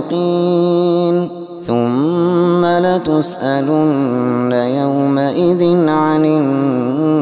يقين ثم لتسألن يومئذ عن النار